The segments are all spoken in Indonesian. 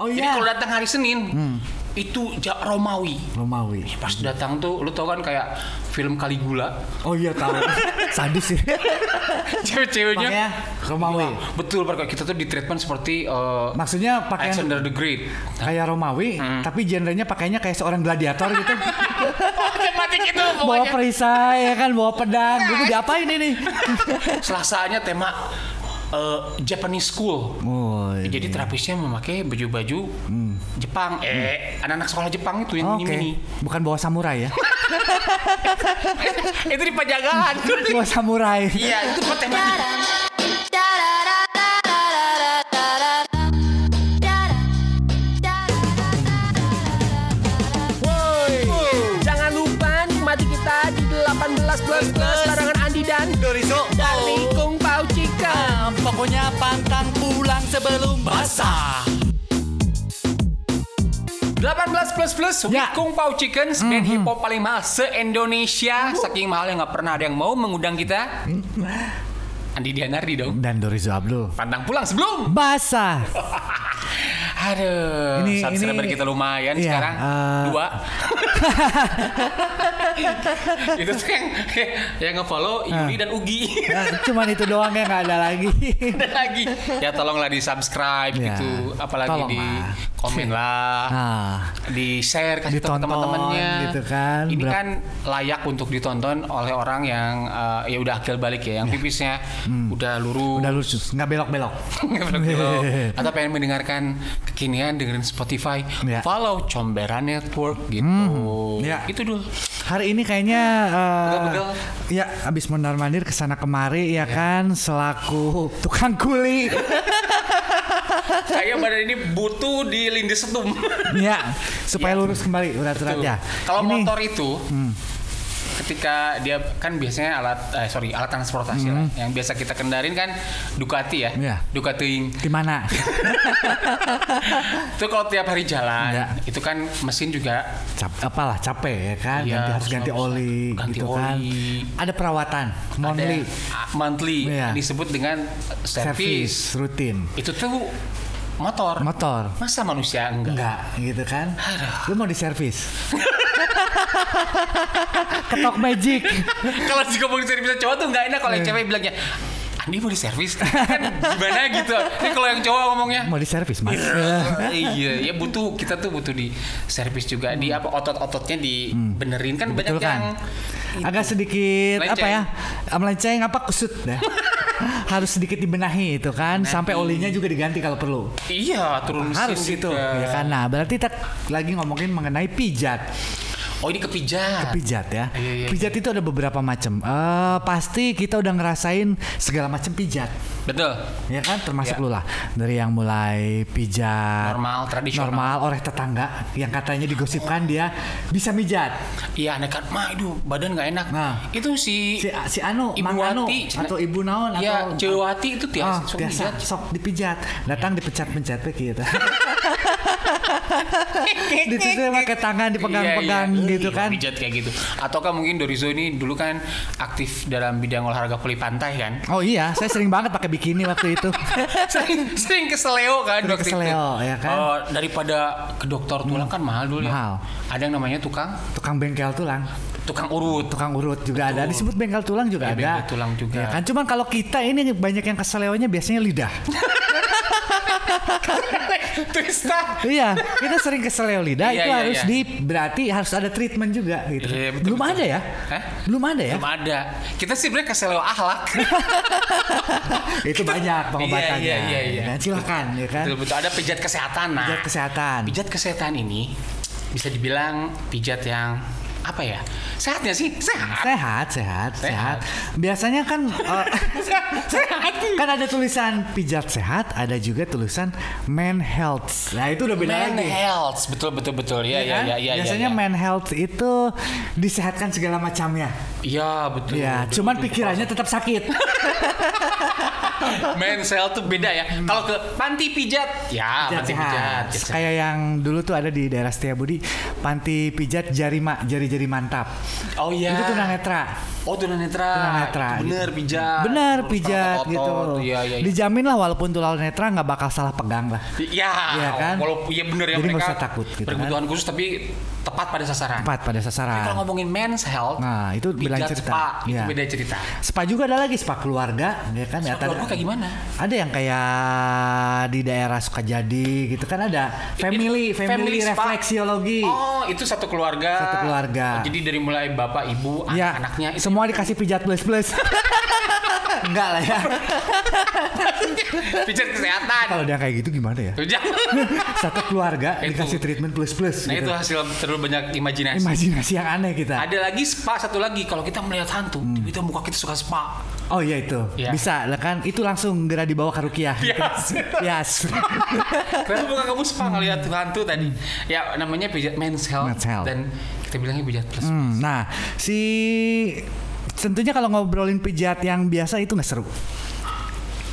Oh, Jadi iya. kalau datang hari Senin itu ja- Romawi. Romawi. Pas datang tuh lu tau kan kayak film Caligula. Oh iya tahu. Sadis sih. Cewek-ceweknya Romawi. Wah, betul Pak kita tuh di treatment seperti eh, Maksudnya pakaian Alexander the Great. kayak Romawi, Hmm. tapi genrenya pakainya kayak seorang gladiator gitu. Tematik itu bawa perisai ya kan, bawa pedang. Gue diapain ini? Selasanya tema eh, Japanese School. Oh, iya. Jadi terapisnya memakai baju-baju Jepang. Eh, anak-anak sekolah Jepang itu yang Oke. ini. Bukan bawa samurai ya? itu di pajagan. bawa samurai. Iya, itu tema. Basah. 18 plus plus Ya. with Kung Pao Chicken band hip hop paling mahal se-Indonesia saking mahalnya nggak pernah ada yang mau mengundang kita Andi Dianardi dong Dan Doriso Abdul. pantang pulang sebelum Basah. aduh Ini- subscriber ini- kita lumayan iya, sekarang. eh. dua. Itu tuh yang yang ngefollow Yuri dan Ugi. Nah, cuman itu doang ya nggak ada lagi. ada lagi. Ya tolonglah di subscribe Ya, gitu. Apalagi tolong di lah. komen lah. Nah, di share kasih Ditonton, teman-temannya gitu kan. ini Berap- kan layak untuk ditonton oleh orang yang eh, ya udah akil balik ya yang pipisnya. Udah lurus. Udah lucu, nggak belok-belok. Nggak belok-belok. atau pengen mendengarkan kekinian dengerin Spotify. Ya. follow Combera Network gitu. Ya. itu dulu Hari ini kayaknya Begel-begel. ya abis mondar mandir ke sana kemari ya kan selaku tukang kuli. Saya badan ini butuh di lindes setum. Ya supaya lurus kembali urat-uratnya. Kalau motor itu ketika dia kan biasanya alat eh, sorry alat transportasi lah yang biasa kita kendarin kan Ducati ya, Iya. Ducati di mana? itu kalau tiap hari jalan Iya. itu kan mesin juga Cap, apalah capek ya kan, Iya, ganti harus ganti oli ganti gitu kan. oli. Ada perawatan monthly, ada ah, monthly Iya. disebut dengan service service. rutin. Itu tuh motor. Motor. Masa manusia enggak? Enggak gitu kan. Lu mau diservis. Ketok magic. kalau jika mau servis cowok tuh enggak enak kalau yang cewek bilangnya Andi mau diservis kan gimana gitu. Ini kalau yang cowok ngomongnya Mau diservis, Mas. iya, ya butuh kita tuh butuh di servis juga di apa otot-ototnya dibenerin kan banyak Betul kan? yang Agak sedikit apa ya? Melenceng apa kusut dah. Harus sedikit dibenahi itu kan, sampai olinya juga diganti kalau perlu. iya turun Harus itu, ya kan. Nah, berarti kita lagi ngomongin mengenai pijat. Oh ini kepijat. Pijat ya. Iya, iya, Pijat itu ada beberapa macam. Eh, pasti kita udah ngerasain segala macam pijat. Betul. Ya kan termasuk Ya. lu lah. Dari yang mulai pijat Normal, tradisional. Normal oleh tetangga yang katanya digosipkan dia bisa mijat. Iya nekat mah itu badan nggak enak. Nah. itu si Si si Anu, Ibu Mang Anu Wati, Cina. atau Ibu Naon ya atau Cewati itu tiasa sok biasa mijat. sok dipijat. Datang dipecat-pecat we gitu. Ditusuk pakai tangan dipegang-pegang Iya, iya. gitu Iya, kan. Pijat kayak gitu. Ataukah mungkin Dorizo ini dulu kan aktif dalam bidang olahraga voli pantai kan? Oh iya, saya sering banget pakai bikini waktu itu. sering sering keseleo kan Sering keseleo, itu. ya kan? Oh, daripada ke dokter tulang kan mahal dulu Mahal. ya. Ada yang namanya tukang Tukang bengkel tulang. tukang urut. Tukang urut juga ada. Disebut bengkel tulang juga Iya, ada. bengkel tulang juga. Ya kan cuman kalau kita ini banyak yang keseleonya biasanya lidah. Twista. iya, kita sering keseleo lidah Iya, itu iya, harus iya. di berarti harus ada treatment juga gitu. Iya, betul, Belum betul. ada ya? Hah? Belum ada ya? Belum ada. Kita sih sebenarnya keseleo akhlak. itu banyak pengobatannya. Iya, iya, iya, iya. Ya kan? Silakan ya kan. Betul betul ada pijat kesehatan. Nah, Pijat kesehatan. pijat kesehatan ini bisa dibilang pijat yang apa ya? Sehatnya sih sehat. Sehat, sehat, sehat. Sehat. Biasanya kan eh, kan ada tulisan pijat sehat, ada juga tulisan man health. Nah, itu udah beda lagi. health, betul betul betul. Iya iya kan? iya iya. Biasanya iya. man health itu disehatkan segala macamnya. Iya betul. Ya, betul, cuman betul. pikirannya tetap sakit. Men's health tuh beda ya. Kalau ke panti pijat, ya Pijat panti sehat. pijat. pijat sehat. Kayak yang dulu tuh ada di daerah Setiabudi, panti pijat jari ma, jari-jari mantap. Oh iya. Itu tunanetra. Oh tunanetra. Tunanetra. Bener gitu. pijat. Bener pijat otot-otot. gitu. Iya iya. iya. Dijamin lah walaupun tunanetra nggak bakal salah pegang lah. Ya, Iya kan? walaupun iya bener ya Jadi nggak mereka usah takut gitu kan. khusus tapi tepat pada sasaran. Tepat pada Tapi sasaran. kalau ngomongin men's health, Nah, itu pijat cerita. spa, itu Iya. beda cerita. Spa juga ada lagi spa keluarga, ya kan? ya, Spa keluarga kayak gimana? Ada yang kayak di daerah Sukajadi gitu kan ada family family, family refleksiologi. Oh, itu satu keluarga. Satu keluarga. Oh, jadi dari mulai bapak, ibu, Ya, anaknya itu semua dikasih pijat plus plus. Enggak lah ya. pijat kesehatan. Kalau dia kayak gitu gimana ya? Satu keluarga Itu. dikasih treatment plus plus. Nah, gitu. itu hasil terlalu banyak imajinasi. Imajinasi yang aneh kita. Ada lagi spa satu lagi kalau kita melihat hantu, Hmm. tiba-tiba muka kita suka spa. Oh iya itu Iya. bisa lah kan itu langsung gerak dibawa ke Rukiah. Yes. Yes. Kenapa muka kamu spa ngelihat hantu tadi? Ya namanya pijat men's health, Men's health. dan kita bilangnya pijat plus. Hmm, nah si tentunya kalau ngobrolin pijat yang biasa itu nggak seru.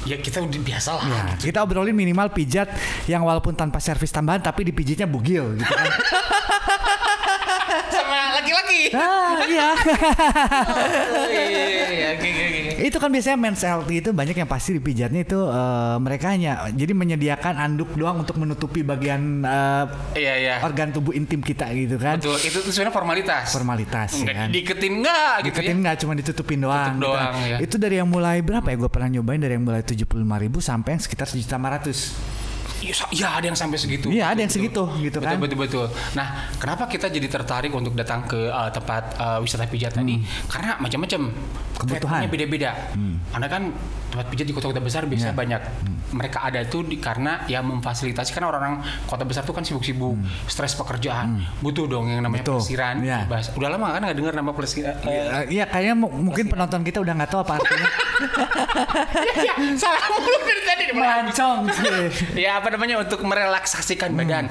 Ya kita udah biasa lah. Ya, kita obrolin minimal pijat yang walaupun tanpa servis tambahan tapi dipijitnya bugil gitu kan. Sama laki-laki. ah, iya. Oh, iya, iya, oke, oke. Itu kan biasanya men's health itu banyak yang pasti dipijatnya itu eh, mereka hanya jadi menyediakan anduk doang untuk menutupi bagian eh, Iya, iya. organ tubuh intim kita gitu kan. Betul, itu sebenarnya formalitas. Formalitas ya Enggak kan. diketin enggak gitu Diketin ya. nggak cuma ditutupin doang. Tutup gitu doang, kan. ya. Itu dari yang mulai berapa ya? Gue pernah nyobain dari yang mulai 75.000 ribu sampai yang sekitar sejuta lima ratus. Iya, iya, ada yang sampai segitu. Iya, ada yang segitu, gitu betul, kan. Betul, betul, Nah, kenapa kita jadi tertarik untuk datang ke uh, tempat uh, wisata pijat tadi? Karena macam-macam Hmm. Kebutuhan. treatmentnya beda-beda. Anda kan tempat pijat di kota-kota besar biasanya Iya. banyak. Mereka ada itu di, karena ya memfasilitasi karena orang-orang kota besar tuh kan sibuk-sibuk, stres pekerjaan, butuh dong yang namanya Hmm. Betul, pelesiran. iya. Bahas- Udah lama kan nggak dengar nama pelesiran. Eh, Iya, kayaknya mu- mungkin penonton kita udah nggak tahu apa artinya. ya, salah mulu dari tadi. Melancong sih. ya apa namanya untuk merelaksasikan Hmm. badan.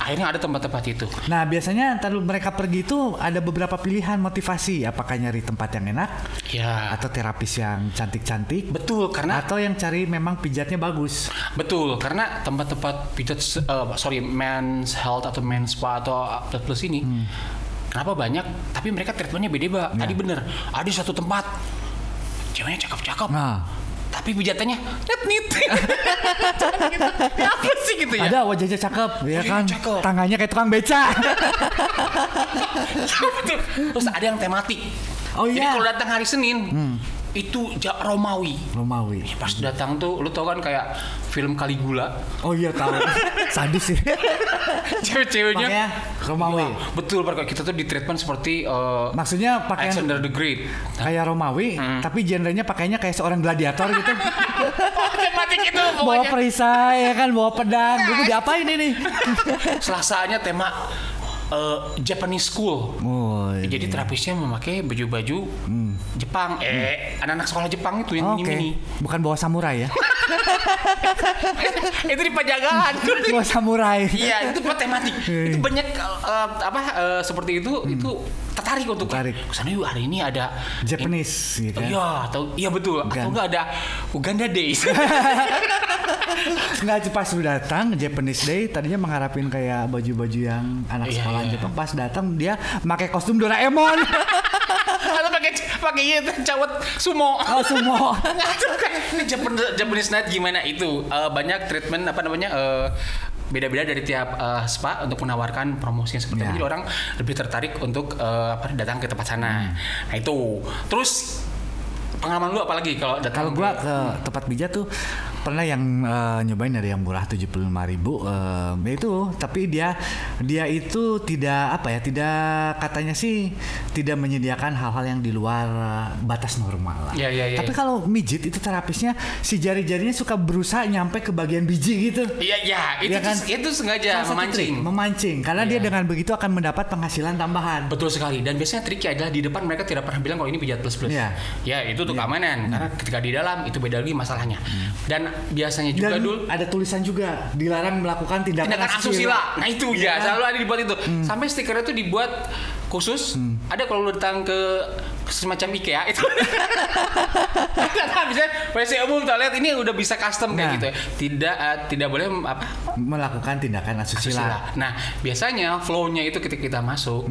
Akhirnya ada tempat-tempat itu. Nah, biasanya ntar mereka pergi itu ada beberapa pilihan motivasi. Apakah nyari tempat yang enak Ya. atau terapis yang cantik-cantik Betul karena atau yang cari memang pijatnya bagus. betul karena tempat-tempat pijat eh, sorry men's health atau men's spa atau plus plus ini kenapa banyak tapi mereka treatmentnya beda pak tadi bener ada satu tempat ceweknya cakep-cakep Nah, tapi pijatannya net nit ya apa sih gitu ya ada wajahnya cakep, ya kan? cakep. Tangannya kayak tukang beca. Betul. terus ada yang tematik Oh, jadi iya. Hmm. kalau datang hari Senin itu ja- Romawi Romawi. pas datang tuh lu tau kan kayak film Caligula Oh iya tahu. Sadis sih. cewek-ceweknya Makanya Romawi. Wah, betul Pak. kita tuh di treatment seperti eh, Maksudnya pakaian Alexander the Great kayak Romawi, Hmm. tapi genrenya pakainya kayak seorang gladiator gitu. tematik itu bawa perisai ya kan, bawa pedang. Gue diapain ini? Selasanya tema eh, Japanese school Oh, iya. jadi terapisnya memakai baju-baju Jepang eh anak-anak sekolah Jepang itu yang Oke. ini Bukan bawa samurai ya? itu di pajagan bawa samurai. Iya itu buat tematik. Iya. itu banyak eh, apa eh, seperti itu itu tertarik untuk. Tertarik. Ke sana yuk hari ini ada Japanese gitu kan. Iya, atau iya betul. Bukan. Atau enggak ada Uganda Days. Nggak pas lu datang Japanese Day tadinya mengharapin kayak baju-baju yang anak Iya, sekolah iya. Jepang pas datang dia pakai kostum Doraemon. atau pakai pakai itu cawet sumo. oh kan. Ini Japan- Japanese night gimana itu? Eh, banyak treatment apa namanya? eh, beda-beda dari tiap eh, spa untuk menawarkan promosinya seperti Ya. itu. Jadi orang lebih tertarik untuk eh, apa datang ke tempat Hmm. sana. Nah itu. Terus pengalaman lu apalagi kalau datang Kalau gua ke tempat pijat tuh pernah yang eh, nyobain ada yang murah 75.000 ribu eh, itu tapi dia dia itu tidak apa ya tidak katanya sih tidak menyediakan hal-hal yang di luar eh, batas normal lah. Iya, iya, iya. Tapi kalau mijit itu terapisnya si jari-jarinya suka berusaha nyampe ke bagian biji gitu. Iya, iya, itu Iya kan? itu sengaja Salah memancing. trik, memancing karena dia Iya. dengan begitu akan mendapat penghasilan tambahan. Betul sekali. Dan biasanya triknya adalah di depan mereka tidak pernah bilang kalau ini pijat plus plus. Iya. Ya itu untuk keamanan. Karena ketika di dalam itu beda lagi masalahnya. Dan biasanya juga Dan dul ada tulisan juga dilarang melakukan tindakan, tindakan asusila. Nah itu ya kan? selalu ada dibuat itu. Sampai stikernya itu dibuat khusus. Ada kalau lu datang ke semacam IKEA itu. Bisa WC umum toilet ini udah bisa custom kayak Nah. gitu ya. Tidak eh, tidak boleh apa? Melakukan tindakan asusila. Susila. Nah, biasanya flow-nya itu ketika kita masuk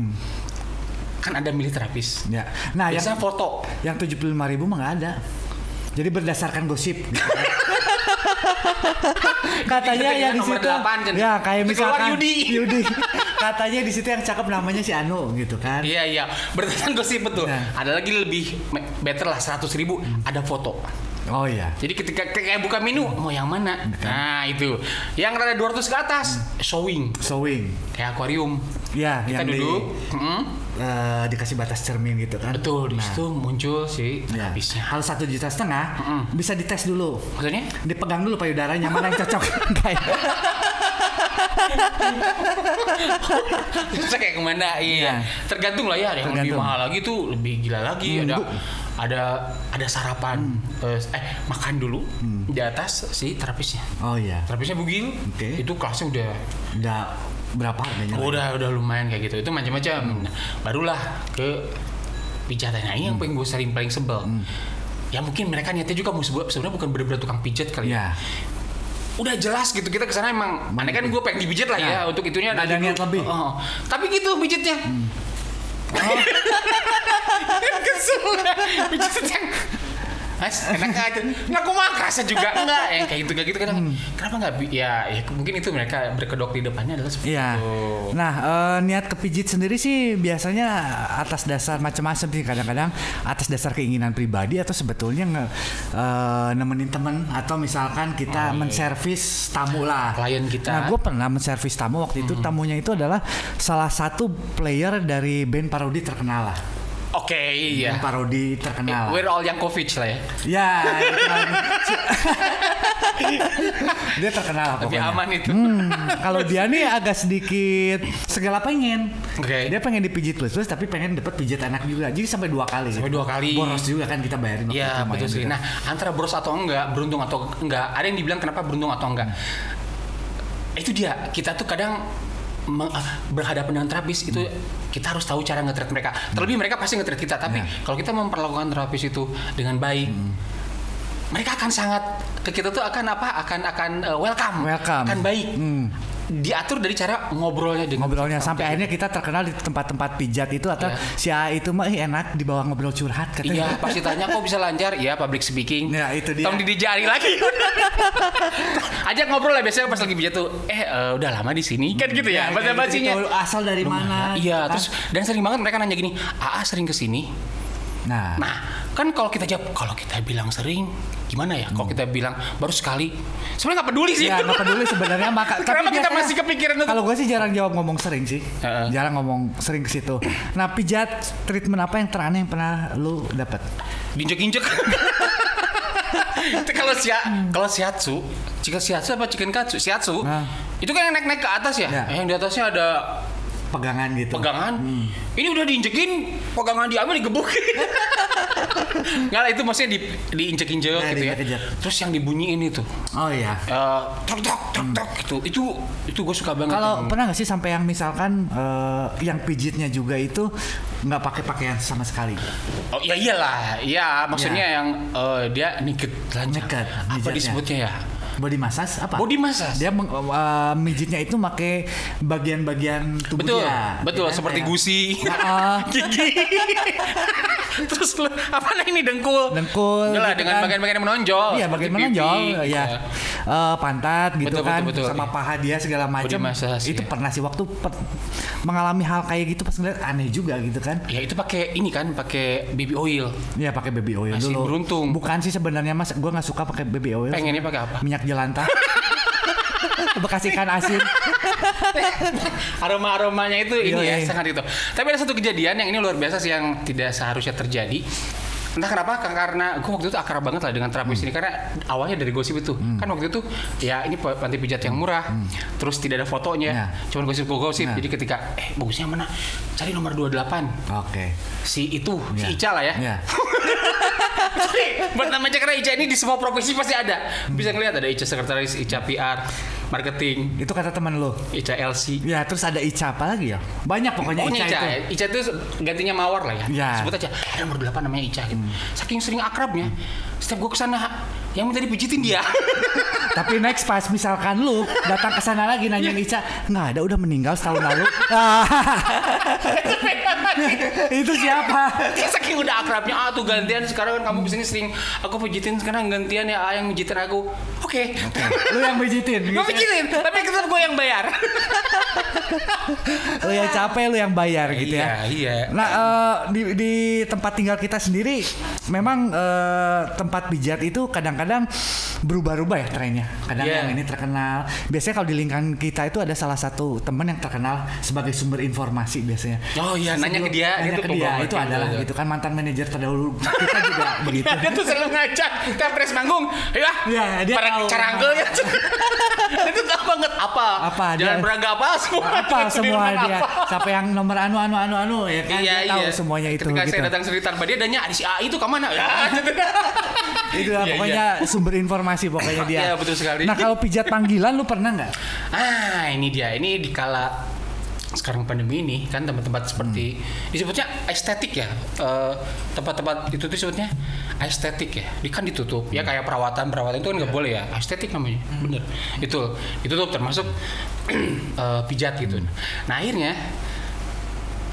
kan ada milih terapis. Ya. Nah, yang Biasanya foto. yang 75.000 ribu mah nggak ada. Jadi berdasarkan gosip. gitu kan. Katanya Kita ya di situ. Jen. Ya kayak misalkan Yudi. Yudi. Katanya di situ yang cakep namanya si Anu gitu kan. Iya iya, berdasarkan gosip betul. Nah. Ada lagi lebih better lah 100 ribu, ada foto. Oh iya. Jadi ketika kayak buka menu mau yang mana? Nah itu, yang rada 200 ke atas showing Sewing. kayak akuarium. Ya, Kita yang di- duduk, mm, eh, dikasih batas cermin gitu kan. betul di Nah, situ muncul si Ya. terapisnya. Kalau satu juta setengah Mm-mm. bisa dites dulu. Maksudnya? Dipegang dulu payudaranya mana yang cocok. Terus kayak ke mana? Iya. Iya. Tergantung lah ya. Ada yang lebih mahal lagi tuh lebih gila lagi. Hmm, ada Bu. ada ada sarapan eh, eh makan dulu di atas si terapisnya. Oh iya. Terapisnya bugil. Oke. Itu kelasnya udah Udah berapa harganya? udah udah lumayan kayak gitu. Itu macam-macam. Nah, barulah ke pijatan. Nah, ini yang paling gue sering paling sebel. Ya mungkin mereka niatnya juga mau sebenarnya bukan benar-benar tukang pijat kali ya. Ya. Udah jelas gitu kita ke sana emang. Aneh kan gue pengen dipijat lah ya Nah, untuk itunya ada niat lebih. Oh, tapi gitu pijatnya. Kesel pijatnya. Mas, enak aja. Nah, aku kerasa juga enggak yang kayak gitu kayak gitu kadang. Kenapa enggak bi- ya, ya mungkin itu mereka berkedok di depannya adalah seperti Iya. itu. Nah, eh, niat kepijit sendiri sih biasanya atas dasar macam-macam sih kadang-kadang atas dasar keinginan pribadi atau sebetulnya nge, eh, nemenin temen atau misalkan kita menservis tamu lah. Klien kita. Nah, gue pernah menservis tamu waktu itu tamunya itu adalah salah satu player dari band parodi terkenal lah. Oke, iya. Band parodi terkenal. We're all Yankovic lah ya. Ya, dia terkenal Lebih pokoknya. aman itu. Hmm, kalau dia nih agak sedikit segala pengen. Oke. Dia pengen dipijit plus plus tapi pengen dapat pijit anak juga. Jadi sampai dua kali. Sampai dua kali. Boros juga kan kita bayarin. Iya betul sih. juga. Nah antara boros atau enggak, beruntung atau enggak, ada yang dibilang kenapa beruntung atau enggak. Itu dia. Kita tuh kadang berhadapan dengan terapis itu kita harus tahu cara nge-treat mereka. Terlebih mereka pasti nge-treat kita. Tapi Ya. kalau kita memperlakukan terapis itu dengan baik, mereka akan sangat ke kita tuh akan apa? Akan akan uh, welcome, Welcome. akan baik. Hmm. Diatur dari cara ngobrolnya dengan ngobrolnya sampai akhirnya kita terkenal di tempat-tempat pijat itu atau Iya. si A itu mah enak dibawa ngobrol curhat katanya. Iya, pasti tanya kok bisa lancar? Iya, public speaking. Ya, itu dia. Tong dijari lagi. Ajak ngobrol lah biasanya pas lagi pijat tuh. Eh, eh, udah lama di sini kan gitu ya. Ya, Bahasa kayak basinya. asal dari mana? Iya, terus dan sering banget mereka nanya gini, "AA sering ke sini?" Nah, Nah, kan kalau kita jawab, kalau kita bilang sering, gimana ya? Kalau kita bilang baru sekali, sebenarnya nggak peduli sih. Hmm. Ya nggak peduli sebenarnya maka tapi Kenapa kita masih kepikiran Kalau gue sih jarang jawab ngomong sering sih. Heeh. Jarang ngomong sering ke situ. Nah, pijat treatment apa yang teraneh yang pernah lu dapat? diinjek-injek. Itu kalau si kalau shiatsu, chicken shiatsu apa chicken katsu? Shiatsu. Nah. Itu kan yang naik-naik ke atas ya. Ya. Yang di atasnya ada Pegangan gitu. pegangan. Ini udah diinjekin, pegangan diambil digebukin. Enggak lah itu maksudnya di diinjek-injek Nah, gitu ya. Terus yang dibunyiin itu. Oh iya. Eh, tok tok tok tok gitu. Itu itu gue suka banget. Kalau pernah nggak sih sampai yang misalkan eh, yang pijitnya juga itu nggak pakai pakaian sama sekali? Oh iya iyalah, iya maksudnya Ya. yang eh, dia niket. Niket, Apa disebutnya ya? Body massage apa? Body massage. Dia meng- eh, mijitnya itu pakai bagian-bagian tubuh Betul, dia. betul Ya kan? seperti Kayak- gusi, Heeh. gigi. Terus lu apa nah ini dengkul? Dengkul, Enggak lah gitu dengan kan. bagian-bagian yang menonjol. Iya, bagian menonjol, ya. Iya. Eh, pantat gitu Betul, kan, betul, betul. sama paha dia segala macam. Itu iya. pernah sih waktu per- mengalami hal kayak gitu pas ngeliat aneh juga gitu kan. Ya itu pakai ini kan, pakai baby oil. Iya pakai baby oil Masih dulu. beruntung. Bukan sih sebenarnya mas, gue nggak suka pakai baby oil. Pengennya pakai apa? Minyak jelantah. Bekas ikan asin. Aroma-aromanya itu ini ya sangat itu. Tapi ada satu kejadian yang ini luar biasa sih yang tidak seharusnya terjadi. Entah kenapa karena gue waktu itu akrab banget lah dengan terapis ini karena awalnya dari gosip itu kan waktu itu ya ini panti pijat yang murah terus tidak ada fotonya Ya. cuman gosip-gosip Nah. jadi ketika eh bagusnya mana cari nomor 28 Oke. si itu Ya. si Ica lah ya Ya. Buat nama karena Ica ini di semua provinsi pasti ada. Bisa ngelihat ada Ica sekretaris, Ica PR. marketing Itu kata teman lo. Ica LC Ya, terus ada Ica apa lagi ya? Banyak pokoknya Pokoknya Ica, Ica, itu. ya. Ica itu gantinya Mawar lah ya. Ya. Sebut aja, ada nomor 8 namanya Ica gitu. Hmm. Saking sering akrabnya, setiap gue ke sana, yang minta dipijitin dia. Tapi next pas misalkan lu datang ke sana lagi nanyain Ica, nggak ada udah meninggal setahun lalu. itu siapa? Saking udah akrabnya, ah tuh gantian sekarang kan kamu ke sini sering aku pijitin sekarang gantian ya ah, yang pijitin aku. Oke. Lu yang pijitin. Gue pijitin, tapi tetap gue yang bayar. Lu yang capek, lu yang bayar gitu ya. Iya, iya. Nah, eh, di, di tempat tinggal kita sendiri memang eh, tempat pijat itu kadang-kadang berubah-ubah ya trennya. Kadang Iya. yang ini terkenal. Biasanya kalau di lingkungan kita itu ada salah satu teman yang terkenal sebagai sumber informasi biasanya. Oh iya, nanya ke dia, Nanya gitu ke dia itu adalah gitu. gitu kan mantan manajer terdahulu kita juga begitu. dia tuh selalu ngajak tiap press manggung ya Iya, dia para tahu. carangkel ya itu tahu banget apa Apa, jalan dia- berangga apa semua apa semua dia apa. sampai yang nomor anu anu anu anu ya kan iya dia tahu iya semuanya itu ketika gitu. saya datang cerita dia danya si A itu ke mana ya itu lah Iya, pokoknya sumber informasi pokoknya dia. Iya, betul sekali. nah kalau pijat panggilan lu pernah nggak? Ah ini dia. Ini dikala sekarang pandemi ini kan tempat-tempat seperti disebutnya estetik ya. Eh, tempat-tempat itu tuh disebutnya estetik ya. Di kan ditutup. Ya kayak perawatan perawatan itu kan nggak boleh ya. Estetik namanya. Bener. Itu ditutup termasuk eh, pijat gitu. Nah akhirnya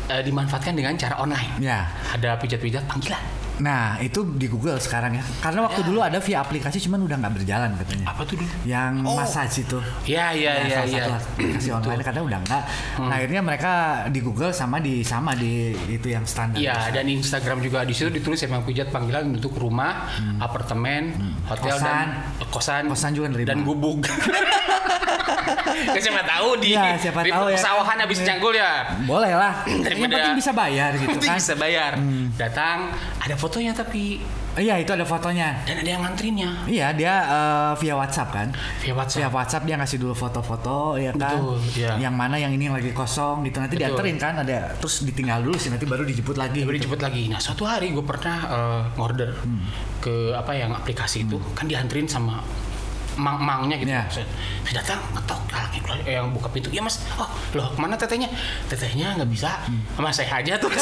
eh, dimanfaatkan dengan cara online. Ya. Ada pijat-pijat panggilan nah itu di Google sekarang ya karena waktu Ya. dulu ada via aplikasi cuman udah nggak berjalan katanya apa tuh dulu yang Oh. massage itu ya ya Ya, ya ya aplikasi online kadang udah enggak. Hmm. Nah, akhirnya mereka di Google sama di sama di itu yang standar. Iya dan Instagram juga di situ ditulis emang pijat panggilan untuk rumah, apartemen, hotel dan Hmm. Kosan. kosan, Kosan juga nerima. dan gubuk. ya, siapa tahu di Iya, siapa di tahu ya. pesawahan habis canggul ya. Boleh lah. yang penting bisa bayar gitu Penting kan. bisa bayar. Datang ada fotonya tapi Iya, itu ada fotonya. dan ada yang ngantrinnya Iya, dia eh, via WhatsApp kan. via Via WhatsApp. WhatsApp dia ngasih dulu foto-foto ya kan. Betul, iya. Yang mana yang ini yang lagi kosong gitu nanti Betul. dianterin kan ada terus ditinggal dulu sih nanti baru dijemput lagi. Baru gitu. dijemput lagi. Nah suatu hari gue pernah eh, ngorder ke apa yang aplikasi itu kan dianterin sama mang-mangnya gitu. Iya. Saya, saya datang ngetok keluar, eh, yang buka pintu. Ya mas, oh loh ke mana tetehnya? Tetehnya nggak bisa. Mas saya aja tuh.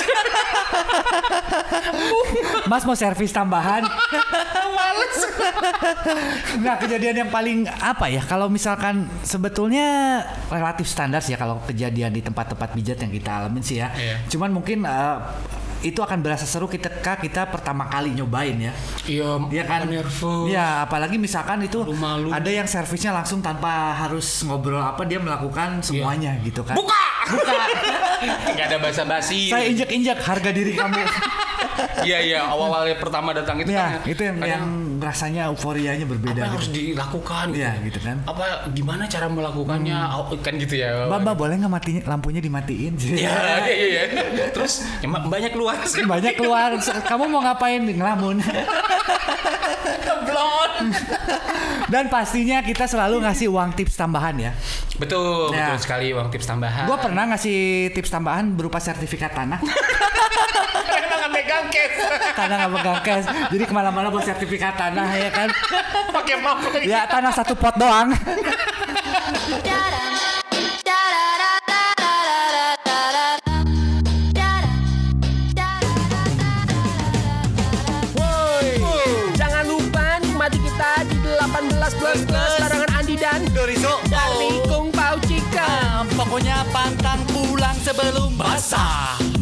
Mas mau servis tambahan? Males. Nah kejadian yang paling apa ya kalau misalkan sebetulnya relatif standar sih ya kalau kejadian di tempat-tempat pijat yang kita alamin sih ya. Iya. Cuman mungkin eh, itu akan berasa seru ketika kita pertama kali nyobain ya. Iya, Iya kan? nervous. Iya, apalagi misalkan itu Malu-malu. ada yang servisnya langsung tanpa harus ngobrol apa dia melakukan semuanya gitu kan. Buka. Buka. Gak ada basa-basi. Saya injak-injak harga diri kamu. Iya iya awal-awalnya pertama datang itu ya, kan. itu yang, kadang yang rasanya euforianya apa berbeda harus gitu. dilakukan gitu. Iya, gitu kan. Apa gimana cara melakukannya? Oh, kan gitu ya. Mbak, Mbak, boleh nggak mati lampunya dimatiin? Iya, iya, iya. Terus ya, banyak keluar. Banyak keluar. Kamu mau ngapain? Ngelamun. Blon. Dan pastinya kita selalu ngasih uang tips tambahan ya. Betul, Ya. betul sekali uang tips tambahan. Gue pernah ngasih tips tambahan berupa sertifikat tanah Karena nggak megang cash. karena nggak pegang cash. Jadi ke mana-mana buat sertifikat tanah ya kan. Pakai map. Ya tanah satu pot doang. Sebelum basah.